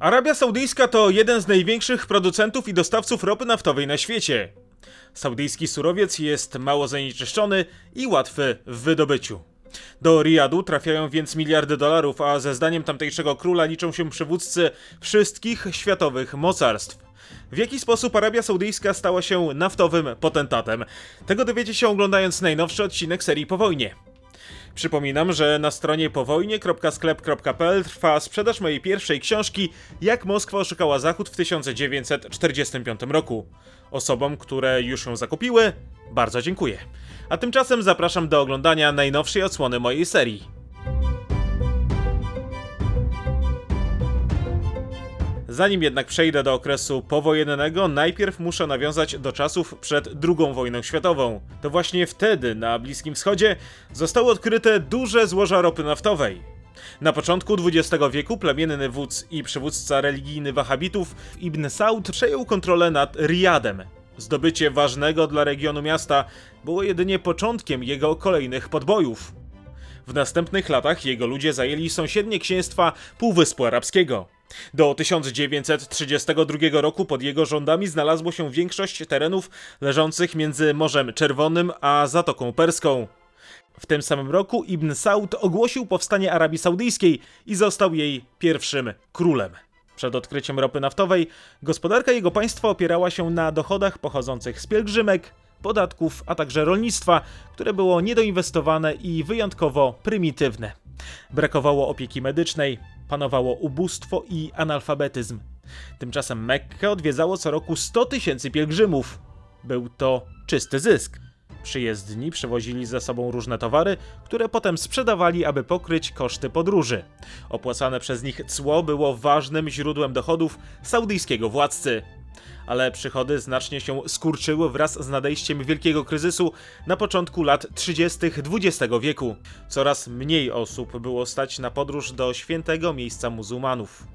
Arabia Saudyjska to jeden z największych producentów i dostawców ropy naftowej na świecie. Saudyjski surowiec jest mało zanieczyszczony i łatwy w wydobyciu. Do Riyadu trafiają więc miliardy dolarów, a ze zdaniem tamtejszego króla liczą się przywódcy wszystkich światowych mocarstw. W jaki sposób Arabia Saudyjska stała się naftowym potentatem? Tego dowiecie się oglądając najnowszy odcinek serii po wojnie. Przypominam, że na stronie powojnie.sklep.pl trwa sprzedaż mojej pierwszej książki Jak Moskwa oszukała Zachód w 1945 roku. Osobom, które już ją zakupiły, bardzo dziękuję. A tymczasem zapraszam do oglądania najnowszej odsłony mojej serii. Zanim jednak przejdę do okresu powojennego, najpierw muszę nawiązać do czasów przed II wojną światową. To właśnie wtedy na Bliskim Wschodzie zostały odkryte duże złoża ropy naftowej. Na początku XX wieku plemienny wódz i przywódca religijny Wahabitów Ibn Saud przejął kontrolę nad Riyadem. Zdobycie ważnego dla regionu miasta było jedynie początkiem jego kolejnych podbojów. W następnych latach jego ludzie zajęli sąsiednie księstwa Półwyspu Arabskiego. Do 1932 roku pod jego rządami znalazło się większość terenów leżących między Morzem Czerwonym a Zatoką Perską. W tym samym roku Ibn Saud ogłosił powstanie Arabii Saudyjskiej i został jej pierwszym królem. Przed odkryciem ropy naftowej gospodarka jego państwa opierała się na dochodach pochodzących z pielgrzymek, podatków, a także rolnictwa, które było niedoinwestowane i wyjątkowo prymitywne. Brakowało opieki medycznej, panowało ubóstwo i analfabetyzm. Tymczasem Mekkę odwiedzało co roku 100 tysięcy pielgrzymów. Był to czysty zysk. Przyjezdni przywozili ze sobą różne towary, które potem sprzedawali, aby pokryć koszty podróży. Opłacane przez nich cło było ważnym źródłem dochodów saudyjskiego władcy ale przychody znacznie się skurczyły wraz z nadejściem wielkiego kryzysu na początku lat 30. XX wieku. Coraz mniej osób było stać na podróż do świętego miejsca muzułmanów.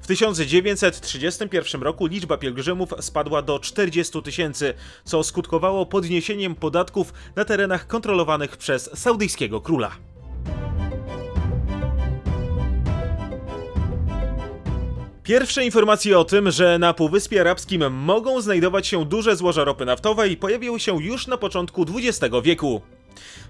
W 1931 roku liczba pielgrzymów spadła do 40 tysięcy, co skutkowało podniesieniem podatków na terenach kontrolowanych przez saudyjskiego króla. Pierwsze informacje o tym, że na Półwyspie Arabskim mogą znajdować się duże złoża ropy naftowej pojawiły się już na początku XX wieku.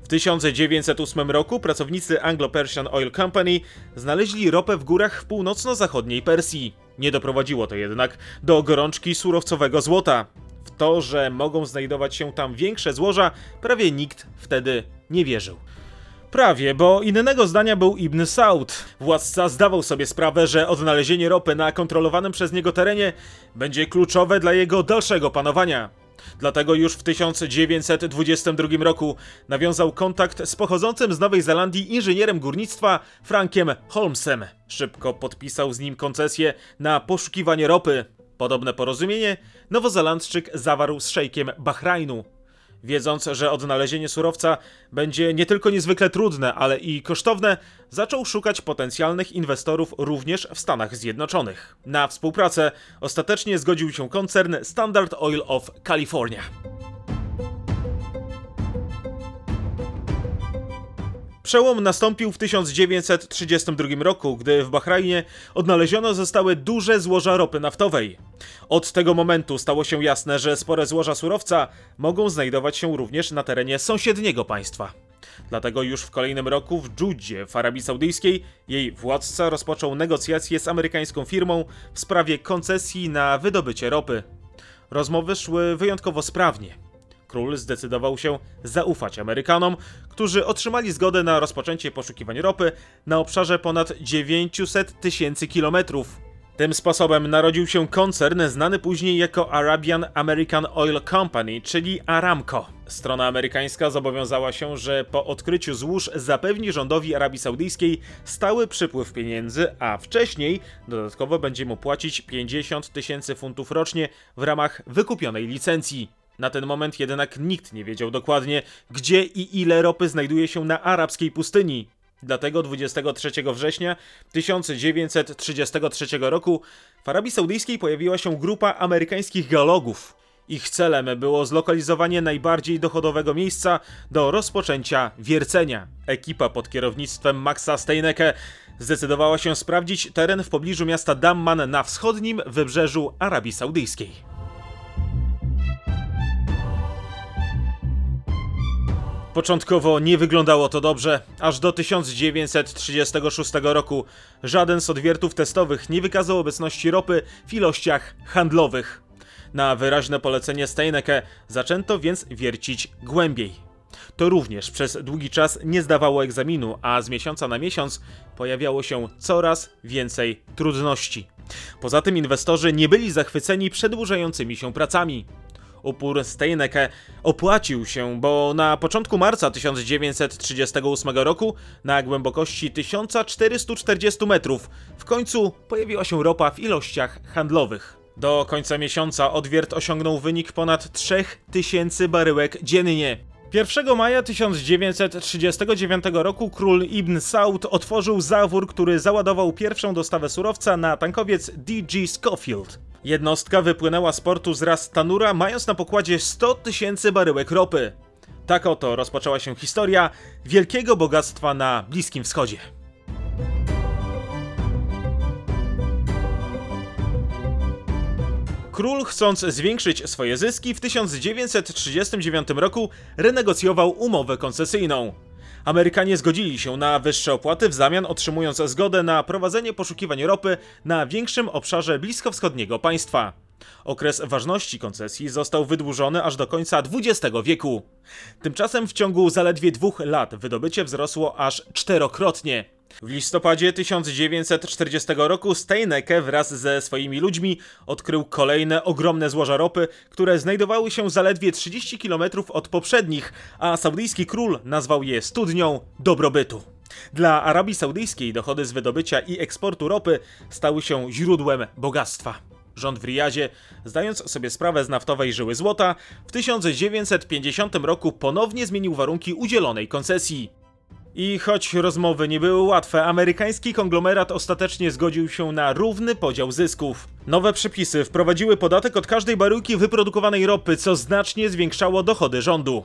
W 1908 roku pracownicy Anglo-Persian Oil Company znaleźli ropę w górach w północno-zachodniej Persji. Nie doprowadziło to jednak do gorączki surowcowego złota. W to, że mogą znajdować się tam większe złoża, prawie nikt wtedy nie wierzył. Prawie, bo innego zdania był Ibn Saud. Władca zdawał sobie sprawę, że odnalezienie ropy na kontrolowanym przez niego terenie będzie kluczowe dla jego dalszego panowania. Dlatego już w 1922 roku nawiązał kontakt z pochodzącym z Nowej Zelandii inżynierem górnictwa Frankiem Holmesem. Szybko podpisał z nim koncesję na poszukiwanie ropy. Podobne porozumienie Nowozelandczyk zawarł z szejkiem Bahrajnu. Wiedząc, że odnalezienie surowca będzie nie tylko niezwykle trudne, ale i kosztowne, zaczął szukać potencjalnych inwestorów również w Stanach Zjednoczonych. Na współpracę ostatecznie zgodził się koncern Standard Oil of California. Przełom nastąpił w 1932 roku, gdy w Bahrajnie odnaleziono zostały duże złoża ropy naftowej. Od tego momentu stało się jasne, że spore złoża surowca mogą znajdować się również na terenie sąsiedniego państwa. Dlatego już w kolejnym roku w Dżudzie w Arabii Saudyjskiej jej władca rozpoczął negocjacje z amerykańską firmą w sprawie koncesji na wydobycie ropy. Rozmowy szły wyjątkowo sprawnie król zdecydował się zaufać Amerykanom, którzy otrzymali zgodę na rozpoczęcie poszukiwań ropy na obszarze ponad 900 tysięcy kilometrów. Tym sposobem narodził się koncern znany później jako Arabian American Oil Company, czyli Aramco. Strona amerykańska zobowiązała się, że po odkryciu złóż zapewni rządowi Arabii Saudyjskiej stały przypływ pieniędzy, a wcześniej dodatkowo będzie mu płacić 50 tysięcy funtów rocznie w ramach wykupionej licencji. Na ten moment jednak nikt nie wiedział dokładnie, gdzie i ile ropy znajduje się na arabskiej pustyni. Dlatego 23 września 1933 roku w Arabii Saudyjskiej pojawiła się grupa amerykańskich geologów. Ich celem było zlokalizowanie najbardziej dochodowego miejsca do rozpoczęcia wiercenia. Ekipa pod kierownictwem Maxa Steinecke zdecydowała się sprawdzić teren w pobliżu miasta Damman na wschodnim wybrzeżu Arabii Saudyjskiej. Początkowo nie wyglądało to dobrze, aż do 1936 roku żaden z odwiertów testowych nie wykazał obecności ropy w ilościach handlowych. Na wyraźne polecenie Steinecke zaczęto więc wiercić głębiej. To również przez długi czas nie zdawało egzaminu, a z miesiąca na miesiąc pojawiało się coraz więcej trudności. Poza tym inwestorzy nie byli zachwyceni przedłużającymi się pracami. Upór Steinecke opłacił się, bo na początku marca 1938 roku, na głębokości 1440 metrów, w końcu pojawiła się ropa w ilościach handlowych. Do końca miesiąca odwiert osiągnął wynik ponad 3000 baryłek dziennie. 1 maja 1939 roku król Ibn Saud otworzył zawór, który załadował pierwszą dostawę surowca na tankowiec DG Schofield. Jednostka wypłynęła z portu z Ras Tanura, mając na pokładzie 100 tysięcy baryłek ropy. Tak oto rozpoczęła się historia wielkiego bogactwa na Bliskim Wschodzie. Król, chcąc zwiększyć swoje zyski, w 1939 roku renegocjował umowę koncesyjną. Amerykanie zgodzili się na wyższe opłaty, w zamian otrzymując zgodę na prowadzenie poszukiwań ropy na większym obszarze bliskowschodniego państwa. Okres ważności koncesji został wydłużony aż do końca XX wieku. Tymczasem w ciągu zaledwie dwóch lat wydobycie wzrosło aż czterokrotnie. W listopadzie 1940 roku Steinecke wraz ze swoimi ludźmi odkrył kolejne ogromne złoża ropy, które znajdowały się zaledwie 30 km od poprzednich, a saudyjski król nazwał je studnią dobrobytu. Dla Arabii Saudyjskiej dochody z wydobycia i eksportu ropy stały się źródłem bogactwa. Rząd w Riyadzie, zdając sobie sprawę z naftowej żyły złota, w 1950 roku ponownie zmienił warunki udzielonej koncesji. I choć rozmowy nie były łatwe, amerykański konglomerat ostatecznie zgodził się na równy podział zysków. Nowe przepisy wprowadziły podatek od każdej baryłki wyprodukowanej ropy, co znacznie zwiększało dochody rządu.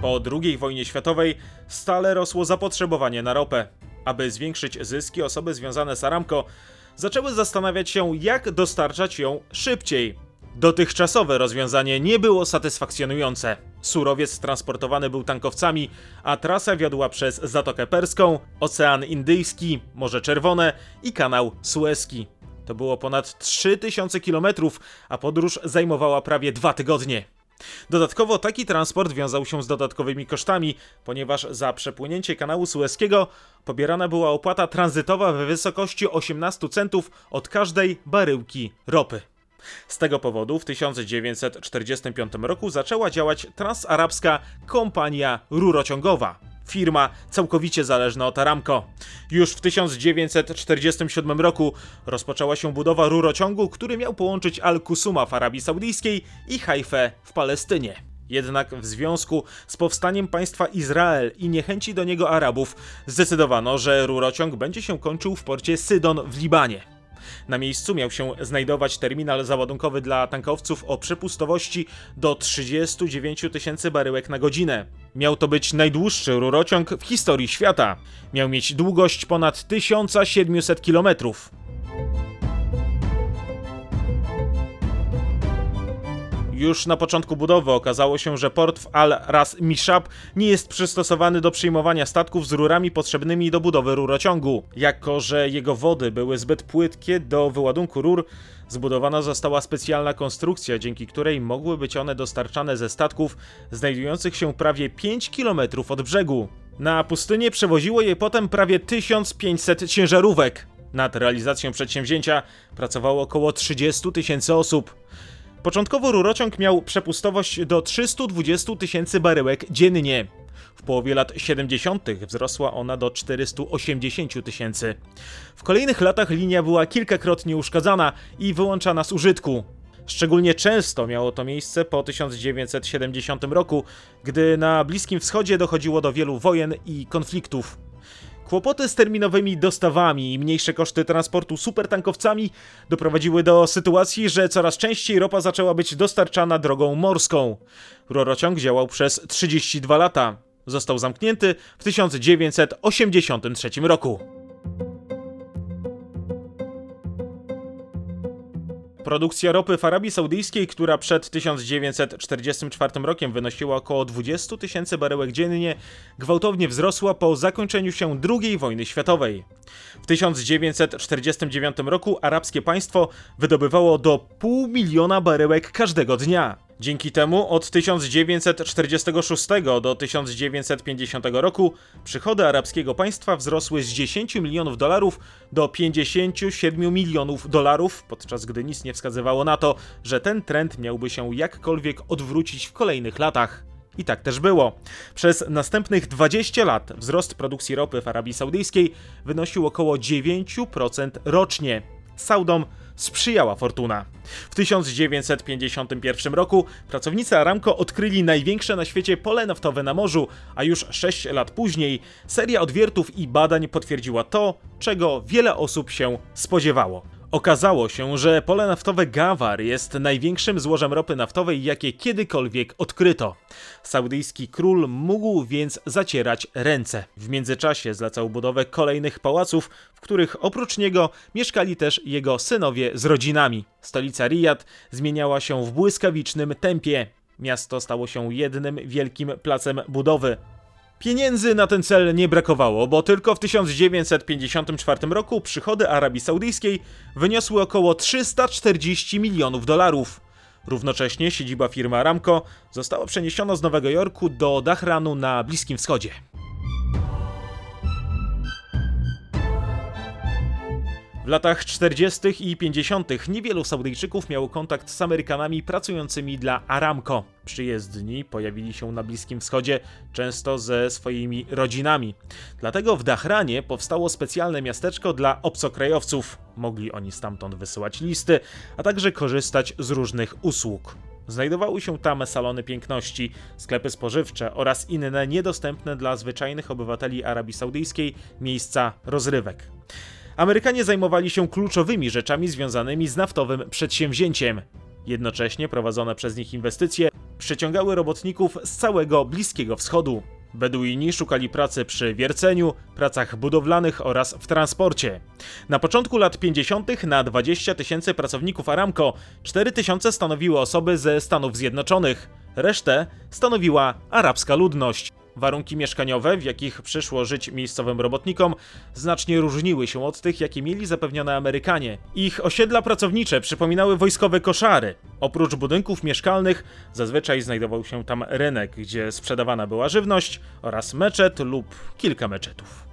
Po II wojnie światowej stale rosło zapotrzebowanie na ropę. Aby zwiększyć zyski, osoby związane z Aramco zaczęły zastanawiać się, jak dostarczać ją szybciej. Dotychczasowe rozwiązanie nie było satysfakcjonujące. Surowiec transportowany był tankowcami, a trasa wiodła przez Zatokę Perską, Ocean Indyjski, Morze Czerwone i kanał Suezki. To było ponad 3000 km, a podróż zajmowała prawie dwa tygodnie. Dodatkowo taki transport wiązał się z dodatkowymi kosztami, ponieważ za przepłynięcie kanału Suezkiego pobierana była opłata tranzytowa w wysokości 18 centów od każdej baryłki ropy. Z tego powodu w 1945 roku zaczęła działać transarabska kompania rurociągowa. Firma całkowicie zależna od Aramco. Już w 1947 roku rozpoczęła się budowa rurociągu, który miał połączyć Al-Kusuma w Arabii Saudyjskiej i Haifę w Palestynie. Jednak w związku z powstaniem państwa Izrael i niechęci do niego Arabów zdecydowano, że rurociąg będzie się kończył w porcie Sydon w Libanie. Na miejscu miał się znajdować terminal załadunkowy dla tankowców o przepustowości do 39 tysięcy baryłek na godzinę. Miał to być najdłuższy rurociąg w historii świata. Miał mieć długość ponad 1700 kilometrów. Już na początku budowy okazało się, że port w Al-Ras Mishab nie jest przystosowany do przyjmowania statków z rurami potrzebnymi do budowy rurociągu. Jako, że jego wody były zbyt płytkie do wyładunku rur, zbudowana została specjalna konstrukcja, dzięki której mogły być one dostarczane ze statków znajdujących się prawie 5 km od brzegu. Na pustynię przewoziło je potem prawie 1500 ciężarówek. Nad realizacją przedsięwzięcia pracowało około 30 tysięcy osób. Początkowo rurociąg miał przepustowość do 320 tysięcy baryłek dziennie. W połowie lat 70. wzrosła ona do 480 tysięcy. W kolejnych latach linia była kilkakrotnie uszkadzana i wyłączana z użytku. Szczególnie często miało to miejsce po 1970 roku, gdy na Bliskim Wschodzie dochodziło do wielu wojen i konfliktów. Kłopoty z terminowymi dostawami i mniejsze koszty transportu supertankowcami doprowadziły do sytuacji, że coraz częściej ropa zaczęła być dostarczana drogą morską. Rurociąg działał przez 32 lata. Został zamknięty w 1983 roku. Produkcja ropy w Arabii Saudyjskiej, która przed 1944 rokiem wynosiła około 20 tysięcy baryłek dziennie, gwałtownie wzrosła po zakończeniu się II wojny światowej. W 1949 roku arabskie państwo wydobywało do pół miliona baryłek każdego dnia. Dzięki temu od 1946 do 1950 roku przychody arabskiego państwa wzrosły z 10 milionów dolarów do 57 milionów dolarów, podczas gdy nic nie wskazywało na to, że ten trend miałby się jakkolwiek odwrócić w kolejnych latach. I tak też było. Przez następnych 20 lat wzrost produkcji ropy w Arabii Saudyjskiej wynosił około 9% rocznie. Saudom sprzyjała fortuna. W 1951 roku pracownicy Aramco odkryli największe na świecie pole naftowe na morzu, a już 6 lat później seria odwiertów i badań potwierdziła to, czego wiele osób się spodziewało. Okazało się, że pole naftowe Gawar jest największym złożem ropy naftowej, jakie kiedykolwiek odkryto. Saudyjski król mógł więc zacierać ręce. W międzyczasie zlecał budowę kolejnych pałaców, w których oprócz niego mieszkali też jego synowie z rodzinami. Stolica Riyad zmieniała się w błyskawicznym tempie. Miasto stało się jednym wielkim placem budowy. Pieniędzy na ten cel nie brakowało, bo tylko w 1954 roku przychody Arabii Saudyjskiej wyniosły około 340 milionów dolarów. Równocześnie siedziba firmy Aramco została przeniesiona z Nowego Jorku do Dahranu na Bliskim Wschodzie. W latach 40. i 50. niewielu Saudyjczyków miało kontakt z Amerykanami pracującymi dla Aramco. Przyjezdni pojawili się na Bliskim Wschodzie często ze swoimi rodzinami. Dlatego w Dahranie powstało specjalne miasteczko dla obcokrajowców. Mogli oni stamtąd wysyłać listy, a także korzystać z różnych usług. Znajdowały się tam salony piękności, sklepy spożywcze oraz inne niedostępne dla zwyczajnych obywateli Arabii Saudyjskiej miejsca rozrywek. Amerykanie zajmowali się kluczowymi rzeczami związanymi z naftowym przedsięwzięciem. Jednocześnie prowadzone przez nich inwestycje przyciągały robotników z całego Bliskiego Wschodu. Beduini szukali pracy przy wierceniu, pracach budowlanych oraz w transporcie. Na początku lat 50. na 20 tysięcy pracowników Aramco 4 tysiące stanowiły osoby ze Stanów Zjednoczonych. Resztę stanowiła arabska ludność. Warunki mieszkaniowe, w jakich przyszło żyć miejscowym robotnikom, znacznie różniły się od tych, jakie mieli zapewnione Amerykanie. Ich osiedla pracownicze przypominały wojskowe koszary. Oprócz budynków mieszkalnych, zazwyczaj znajdował się tam rynek, gdzie sprzedawana była żywność oraz meczet lub kilka meczetów.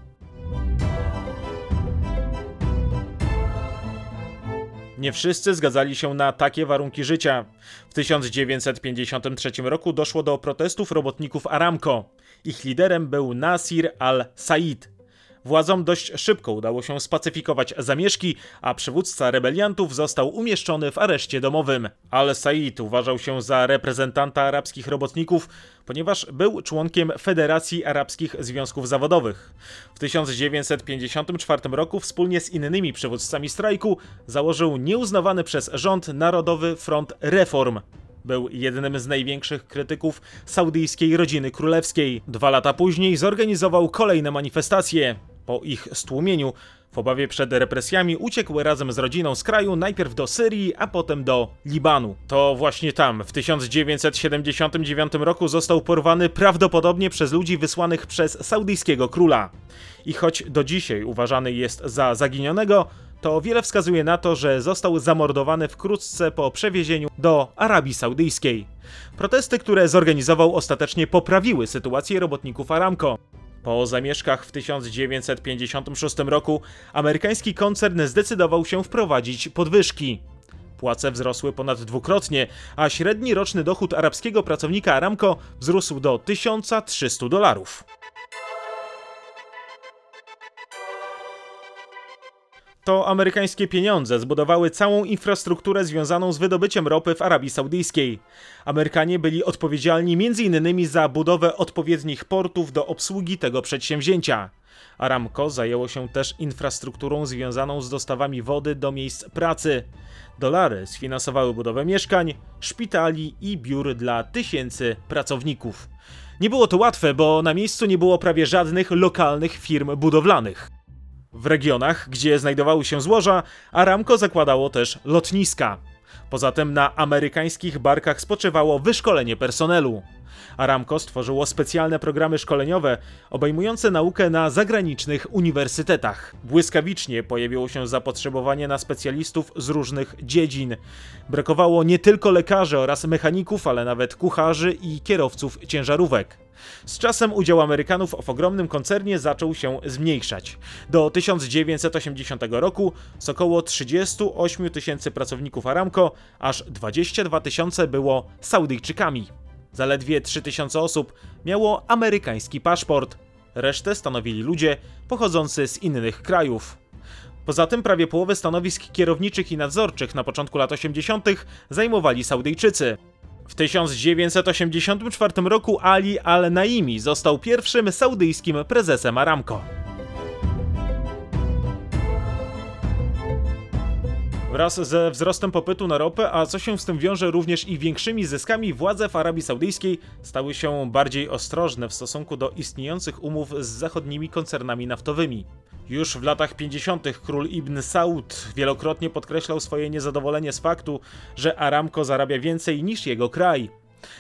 Nie wszyscy zgadzali się na takie warunki życia. W 1953 roku doszło do protestów robotników Aramco. Ich liderem był Nasir al-Said. Władzom dość szybko udało się spacyfikować zamieszki, a przywódca rebeliantów został umieszczony w areszcie domowym. Al-Said uważał się za reprezentanta arabskich robotników, ponieważ był członkiem Federacji Arabskich Związków Zawodowych. W 1954 roku wspólnie z innymi przywódcami strajku założył nieuznawany przez rząd Narodowy Front Reform. Był jednym z największych krytyków saudyjskiej rodziny królewskiej. Dwa lata później zorganizował kolejne manifestacje. Po ich stłumieniu, w obawie przed represjami, uciekł razem z rodziną z kraju najpierw do Syrii, a potem do Libanu. To właśnie tam, w 1979 roku, został porwany prawdopodobnie przez ludzi wysłanych przez saudyjskiego króla. I choć do dzisiaj uważany jest za zaginionego, to wiele wskazuje na to, że został zamordowany wkrótce po przewiezieniu do Arabii Saudyjskiej. Protesty, które zorganizował, ostatecznie poprawiły sytuację robotników Aramco. Po zamieszkach w 1956 roku amerykański koncern zdecydował się wprowadzić podwyżki. Płace wzrosły ponad dwukrotnie, a średni roczny dochód arabskiego pracownika Aramco wzrósł do 1300 dolarów. To amerykańskie pieniądze zbudowały całą infrastrukturę związaną z wydobyciem ropy w Arabii Saudyjskiej. Amerykanie byli odpowiedzialni m.in. za budowę odpowiednich portów do obsługi tego przedsięwzięcia. Aramco zajęło się też infrastrukturą związaną z dostawami wody do miejsc pracy. Dolary sfinansowały budowę mieszkań, szpitali i biur dla tysięcy pracowników. Nie było to łatwe, bo na miejscu nie było prawie żadnych lokalnych firm budowlanych. W regionach, gdzie znajdowały się złoża, Aramco zakładało też lotniska. Poza tym na amerykańskich barkach spoczywało wyszkolenie personelu. Aramco stworzyło specjalne programy szkoleniowe obejmujące naukę na zagranicznych uniwersytetach. Błyskawicznie pojawiło się zapotrzebowanie na specjalistów z różnych dziedzin. Brakowało nie tylko lekarzy oraz mechaników, ale nawet kucharzy i kierowców ciężarówek. Z czasem udział Amerykanów w ogromnym koncernie zaczął się zmniejszać. Do 1980 roku z około 38 tysięcy pracowników Aramco, aż 22 tysiące było Saudyjczykami. Zaledwie 3000 osób miało amerykański paszport. Resztę stanowili ludzie pochodzący z innych krajów. Poza tym prawie połowę stanowisk kierowniczych i nadzorczych na początku lat 80. zajmowali Saudyjczycy. W 1984 roku Ali Al-Naimi został pierwszym saudyjskim prezesem Aramco. Wraz ze wzrostem popytu na ropę, a co się z tym wiąże również i większymi zyskami, władze w Arabii Saudyjskiej stały się bardziej ostrożne w stosunku do istniejących umów z zachodnimi koncernami naftowymi. Już w latach 50. król Ibn Saud wielokrotnie podkreślał swoje niezadowolenie z faktu, że Aramco zarabia więcej niż jego kraj.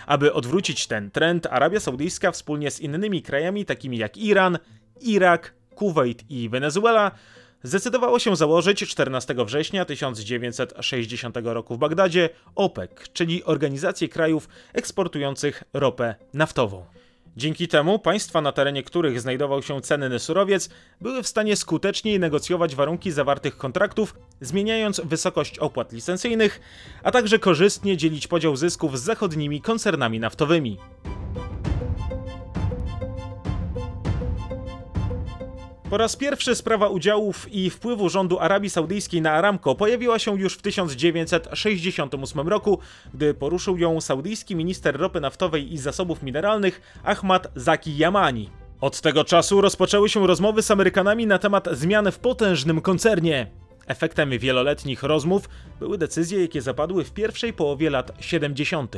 Aby odwrócić ten trend, Arabia Saudyjska wspólnie z innymi krajami takimi jak Iran, Irak, Kuwait i Wenezuela zdecydowało się założyć 14 września 1960 roku w Bagdadzie OPEC, czyli Organizację Krajów Eksportujących Ropę Naftową. Dzięki temu państwa, na terenie których znajdował się cenny surowiec, były w stanie skuteczniej negocjować warunki zawartych kontraktów, zmieniając wysokość opłat licencyjnych, a także korzystnie dzielić podział zysków z zachodnimi koncernami naftowymi. Po raz pierwszy sprawa udziałów i wpływu rządu Arabii Saudyjskiej na Aramco pojawiła się już w 1968 roku, gdy poruszył ją saudyjski minister ropy naftowej i zasobów mineralnych Ahmad Zaki Yamani. Od tego czasu rozpoczęły się rozmowy z Amerykanami na temat zmian w potężnym koncernie. Efektem wieloletnich rozmów były decyzje, jakie zapadły w pierwszej połowie lat 70.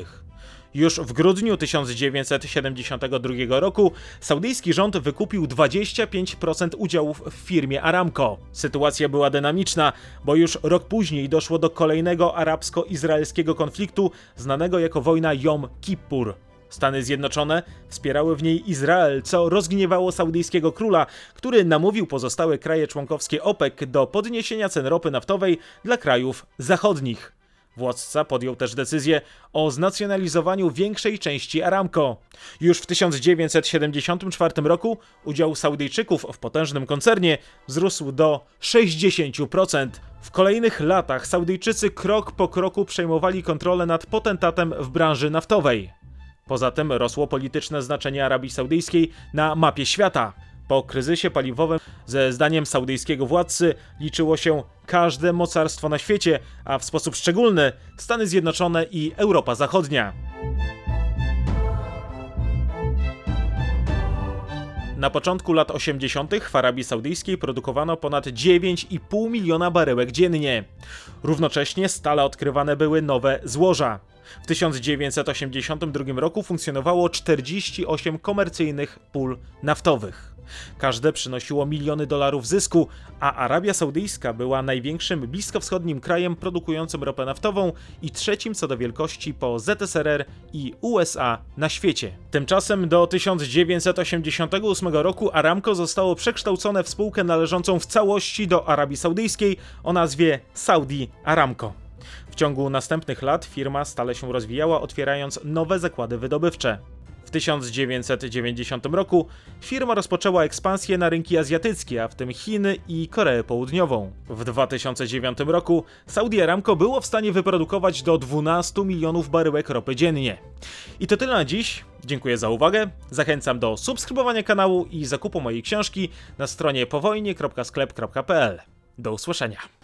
Już w grudniu 1972 roku saudyjski rząd wykupił 25% udziałów w firmie Aramco. Sytuacja była dynamiczna, bo już rok później doszło do kolejnego arabsko-izraelskiego konfliktu znanego jako wojna Jom Kippur. Stany Zjednoczone wspierały w niej Izrael, co rozgniewało saudyjskiego króla, który namówił pozostałe kraje członkowskie OPEC do podniesienia cen ropy naftowej dla krajów zachodnich. Władca podjął też decyzję o znacjonalizowaniu większej części Aramco. Już w 1974 roku udział Saudyjczyków w potężnym koncernie wzrósł do 60%. W kolejnych latach Saudyjczycy krok po kroku przejmowali kontrolę nad potentatem w branży naftowej. Poza tym rosło polityczne znaczenie Arabii Saudyjskiej na mapie świata. Po kryzysie paliwowym, ze zdaniem saudyjskiego władcy, liczyło się każde mocarstwo na świecie, a w sposób szczególny Stany Zjednoczone i Europa Zachodnia. Na początku lat 80. w Arabii Saudyjskiej produkowano ponad 9,5 miliona baryłek dziennie. Równocześnie stale odkrywane były nowe złoża. W 1982 roku funkcjonowało 48 komercyjnych pól naftowych. Każde przynosiło miliony dolarów zysku, a Arabia Saudyjska była największym bliskowschodnim krajem produkującym ropę naftową i trzecim co do wielkości po ZSRR i USA na świecie. Tymczasem do 1988 roku Aramco zostało przekształcone w spółkę należącą w całości do Arabii Saudyjskiej o nazwie Saudi Aramco. W ciągu następnych lat firma stale się rozwijała, otwierając nowe zakłady wydobywcze. W 1990 roku firma rozpoczęła ekspansję na rynki azjatyckie, a w tym Chiny i Koreę Południową. W 2009 roku Saudi Aramco było w stanie wyprodukować do 12 milionów baryłek ropy dziennie. I to tyle na dziś. Dziękuję za uwagę. Zachęcam do subskrybowania kanału i zakupu mojej książki na stronie powojnie.sklep.pl. Do usłyszenia.